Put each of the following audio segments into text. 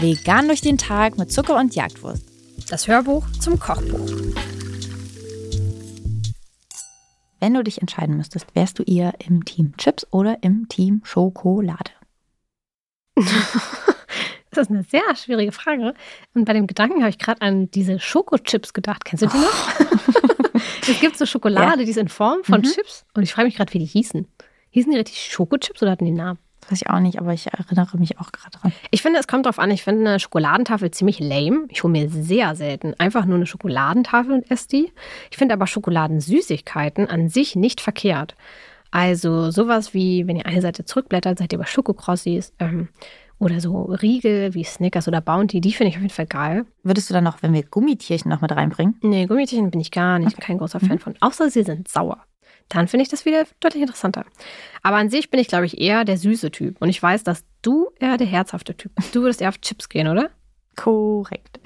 Vegan durch den Tag mit Zucker und Jagdwurst. Das Hörbuch zum Kochbuch. Wenn du dich entscheiden müsstest, wärst du eher im Team Chips oder im Team Schokolade? Das ist eine sehr schwierige Frage. Und bei dem Gedanken habe ich gerade an diese Schokochips gedacht. Kennst du die noch? es gibt so Schokolade, ja. die ist in Form von mhm. Chips. Und ich frage mich gerade, wie die hießen. Hießen die richtig Schokochips oder hatten die Namen? Das weiß ich auch nicht, aber ich erinnere mich auch gerade dran. Ich finde, es kommt darauf an. Ich finde eine Schokoladentafel ziemlich lame. Ich hole mir sehr selten einfach nur eine Schokoladentafel und esse die. Ich finde aber Schokoladensüßigkeiten an sich nicht verkehrt. Also sowas wie, wenn ihr eine Seite zurückblättert, seid ihr bei Schokokrossis. Ähm, oder so Riegel wie Snickers oder Bounty, die finde ich auf jeden Fall geil. Würdest du dann noch, wenn wir Gummitierchen noch mit reinbringen? Nee, Gummitierchen bin ich gar nicht, okay. kein großer Fan mhm. von. Außer sie sind sauer. Dann finde ich das wieder deutlich interessanter. Aber an sich bin ich, glaube ich, eher der süße Typ. Und ich weiß, dass du eher der herzhafte Typ bist. Du würdest eher auf Chips gehen, oder? Korrekt.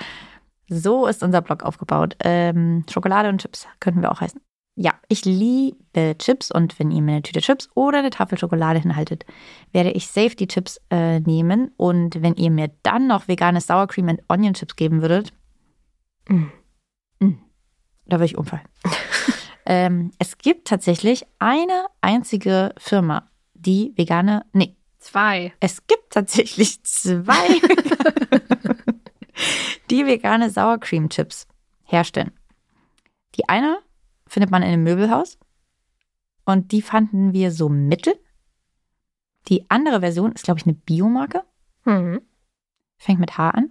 So ist unser Blog aufgebaut. Ähm, Schokolade und Chips könnten wir auch heißen. Ja, ich liebe Chips und wenn ihr mir eine Tüte Chips oder eine Tafel Schokolade hinhaltet, werde ich safe die Chips äh, nehmen. Und wenn ihr mir dann noch vegane Sour Cream and Onion Chips geben würdet, mm. Mm, da würde ich umfallen. ähm, es gibt tatsächlich eine einzige Firma, die vegane, nee. Zwei. Es gibt tatsächlich zwei, die vegane Sour Cream Chips herstellen. Die eine findet man in einem Möbelhaus. Und die fanden wir so mittel. Die andere Version ist, glaube ich, eine Biomarke. Mhm. Fängt mit H an.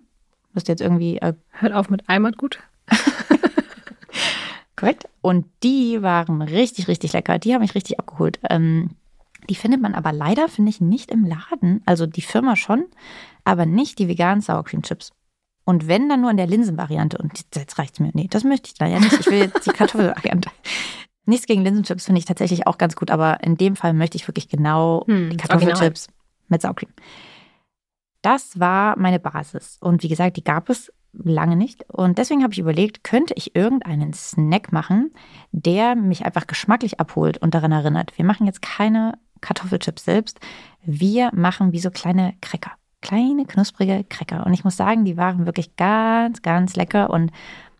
Müsste jetzt irgendwie. Äh, Hört auf mit Eimer gut. Korrekt. Und die waren richtig, richtig lecker. Die haben mich richtig abgeholt. Ähm, die findet man aber leider, finde ich, nicht im Laden. Also die Firma schon, aber nicht die veganen Sour Cream Chips. Und wenn, dann nur in der Linsenvariante. Und jetzt reicht es mir. Nee, das möchte ich da ja nicht. Ich will jetzt die Kartoffelvariante. Nichts gegen Linsenchips finde ich tatsächlich auch ganz gut, aber in dem Fall möchte ich wirklich genau hm, die Kartoffelchips mit Saucreme. Das war meine Basis. Und wie gesagt, die gab es lange nicht. Und deswegen habe ich überlegt, könnte ich irgendeinen Snack machen, der mich einfach geschmacklich abholt und daran erinnert. Wir machen jetzt keine Kartoffelchips selbst. Wir machen wie so kleine Cracker kleine, knusprige Cracker. Und ich muss sagen, die waren wirklich ganz, ganz lecker. Und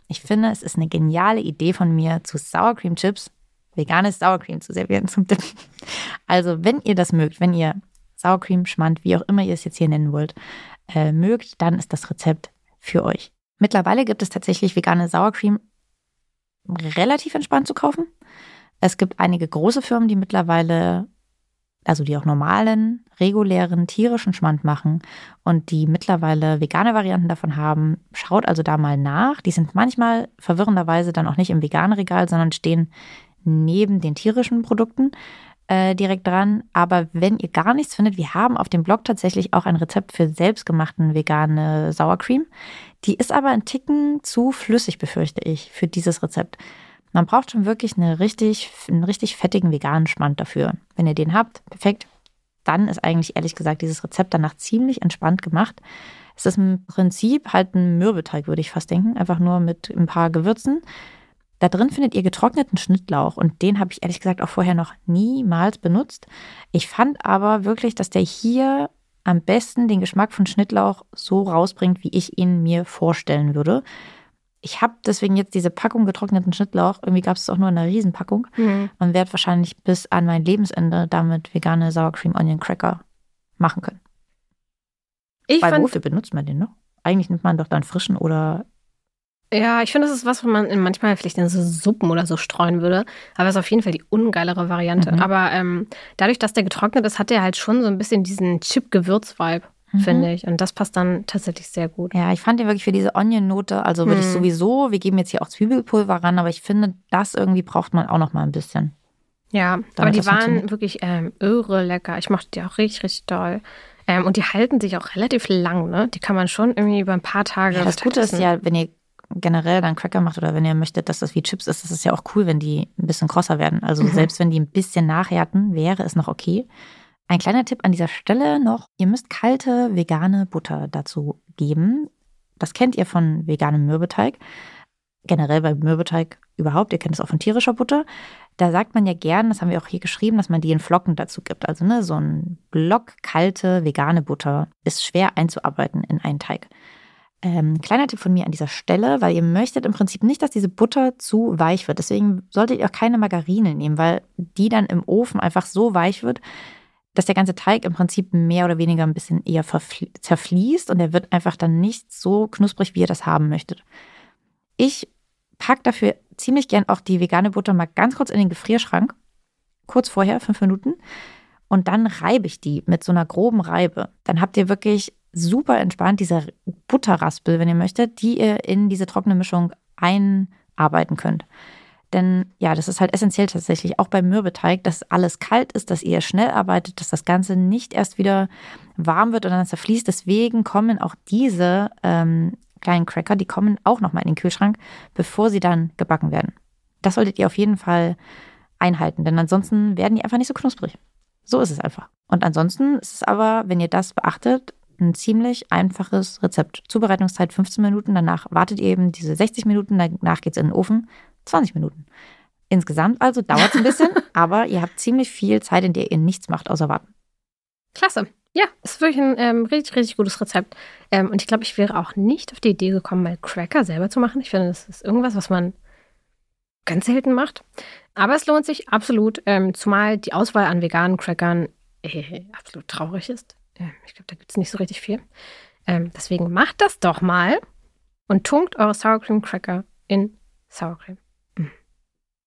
ich finde, es ist eine geniale Idee von mir, zu Sour Cream Chips veganes Sour Cream zu servieren zum Dippen. Also, wenn ihr das mögt, wenn ihr Sour Cream, Schmand, wie auch immer ihr es jetzt hier nennen wollt, äh, mögt, dann ist das Rezept für euch. Mittlerweile gibt es tatsächlich vegane Sour Cream relativ entspannt zu kaufen. Es gibt einige große Firmen, die mittlerweile also die auch normalen, regulären tierischen Schmand machen und die mittlerweile vegane Varianten davon haben, schaut also da mal nach. Die sind manchmal verwirrenderweise dann auch nicht im veganen Regal, sondern stehen neben den tierischen Produkten äh, direkt dran. Aber wenn ihr gar nichts findet, wir haben auf dem Blog tatsächlich auch ein Rezept für selbstgemachten vegane Sauercreme. Die ist aber ein Ticken zu flüssig, befürchte ich, für dieses Rezept. Man braucht schon wirklich eine richtig, einen richtig fettigen veganen Schmand dafür. Wenn ihr den habt, perfekt. Dann ist eigentlich ehrlich gesagt dieses Rezept danach ziemlich entspannt gemacht. Es ist im Prinzip halt ein Mürbeteig, würde ich fast denken. Einfach nur mit ein paar Gewürzen. Da drin findet ihr getrockneten Schnittlauch und den habe ich ehrlich gesagt auch vorher noch niemals benutzt. Ich fand aber wirklich, dass der hier am besten den Geschmack von Schnittlauch so rausbringt, wie ich ihn mir vorstellen würde ich habe deswegen jetzt diese Packung getrockneten Schnittlauch, irgendwie gab es auch nur in einer Riesenpackung mhm. und werde wahrscheinlich bis an mein Lebensende damit vegane Sour Cream Onion Cracker machen können. Ich Weil wofür benutzt man den noch? Eigentlich nimmt man doch dann frischen oder ja, ich finde, das ist was, wo man manchmal vielleicht in so Suppen oder so streuen würde. Aber es ist auf jeden Fall die ungeilere Variante. Mhm. Aber ähm, dadurch, dass der getrocknet ist, hat der halt schon so ein bisschen diesen Chip-Gewürz-Vibe mhm. finde ich. Und das passt dann tatsächlich sehr gut. Ja, ich fand den wirklich für diese Onion-Note, also würde mhm. ich sowieso, wir geben jetzt hier auch Zwiebelpulver ran, aber ich finde, das irgendwie braucht man auch noch mal ein bisschen. Ja, aber die waren wirklich ähm, irre lecker. Ich mochte die auch richtig, richtig doll. Ähm, und die halten sich auch relativ lang, ne? Die kann man schon irgendwie über ein paar Tage. Ja, das Gute ist ja, wenn ihr generell dann Cracker macht oder wenn ihr möchtet, dass das wie Chips ist, das ist ja auch cool, wenn die ein bisschen krosser werden. Also mhm. selbst wenn die ein bisschen nachhärten, wäre es noch okay. Ein kleiner Tipp an dieser Stelle noch, ihr müsst kalte vegane Butter dazu geben. Das kennt ihr von veganem Mürbeteig. Generell bei Mürbeteig überhaupt, ihr kennt es auch von tierischer Butter. Da sagt man ja gern, das haben wir auch hier geschrieben, dass man die in Flocken dazu gibt. Also ne, so ein Block kalte vegane Butter ist schwer einzuarbeiten in einen Teig. Ähm, kleiner Tipp von mir an dieser Stelle, weil ihr möchtet im Prinzip nicht, dass diese Butter zu weich wird. Deswegen solltet ihr auch keine Margarine nehmen, weil die dann im Ofen einfach so weich wird, dass der ganze Teig im Prinzip mehr oder weniger ein bisschen eher zerfließt und er wird einfach dann nicht so knusprig, wie ihr das haben möchtet. Ich packe dafür ziemlich gern auch die vegane Butter mal ganz kurz in den Gefrierschrank, kurz vorher, fünf Minuten, und dann reibe ich die mit so einer groben Reibe. Dann habt ihr wirklich super entspannt diese Butterraspel, wenn ihr möchtet, die ihr in diese trockene Mischung einarbeiten könnt. Denn ja, das ist halt essentiell tatsächlich, auch beim Mürbeteig, dass alles kalt ist, dass ihr schnell arbeitet, dass das Ganze nicht erst wieder warm wird und dann zerfließt. Deswegen kommen auch diese ähm, kleinen Cracker, die kommen auch nochmal in den Kühlschrank, bevor sie dann gebacken werden. Das solltet ihr auf jeden Fall einhalten, denn ansonsten werden die einfach nicht so knusprig. So ist es einfach. Und ansonsten ist es aber, wenn ihr das beachtet, ein ziemlich einfaches Rezept. Zubereitungszeit 15 Minuten, danach wartet ihr eben diese 60 Minuten, danach geht es in den Ofen, 20 Minuten. Insgesamt also dauert es ein bisschen, aber ihr habt ziemlich viel Zeit, in der ihr nichts macht, außer warten. Klasse. Ja, ist wirklich ein ähm, richtig, richtig gutes Rezept. Ähm, und ich glaube, ich wäre auch nicht auf die Idee gekommen, mal Cracker selber zu machen. Ich finde, das ist irgendwas, was man ganz selten macht. Aber es lohnt sich absolut, ähm, zumal die Auswahl an veganen Crackern äh, absolut traurig ist. Ich glaube, da gibt es nicht so richtig viel. Ähm, deswegen macht das doch mal und tunkt eure Sour Cream Cracker in Sour Cream.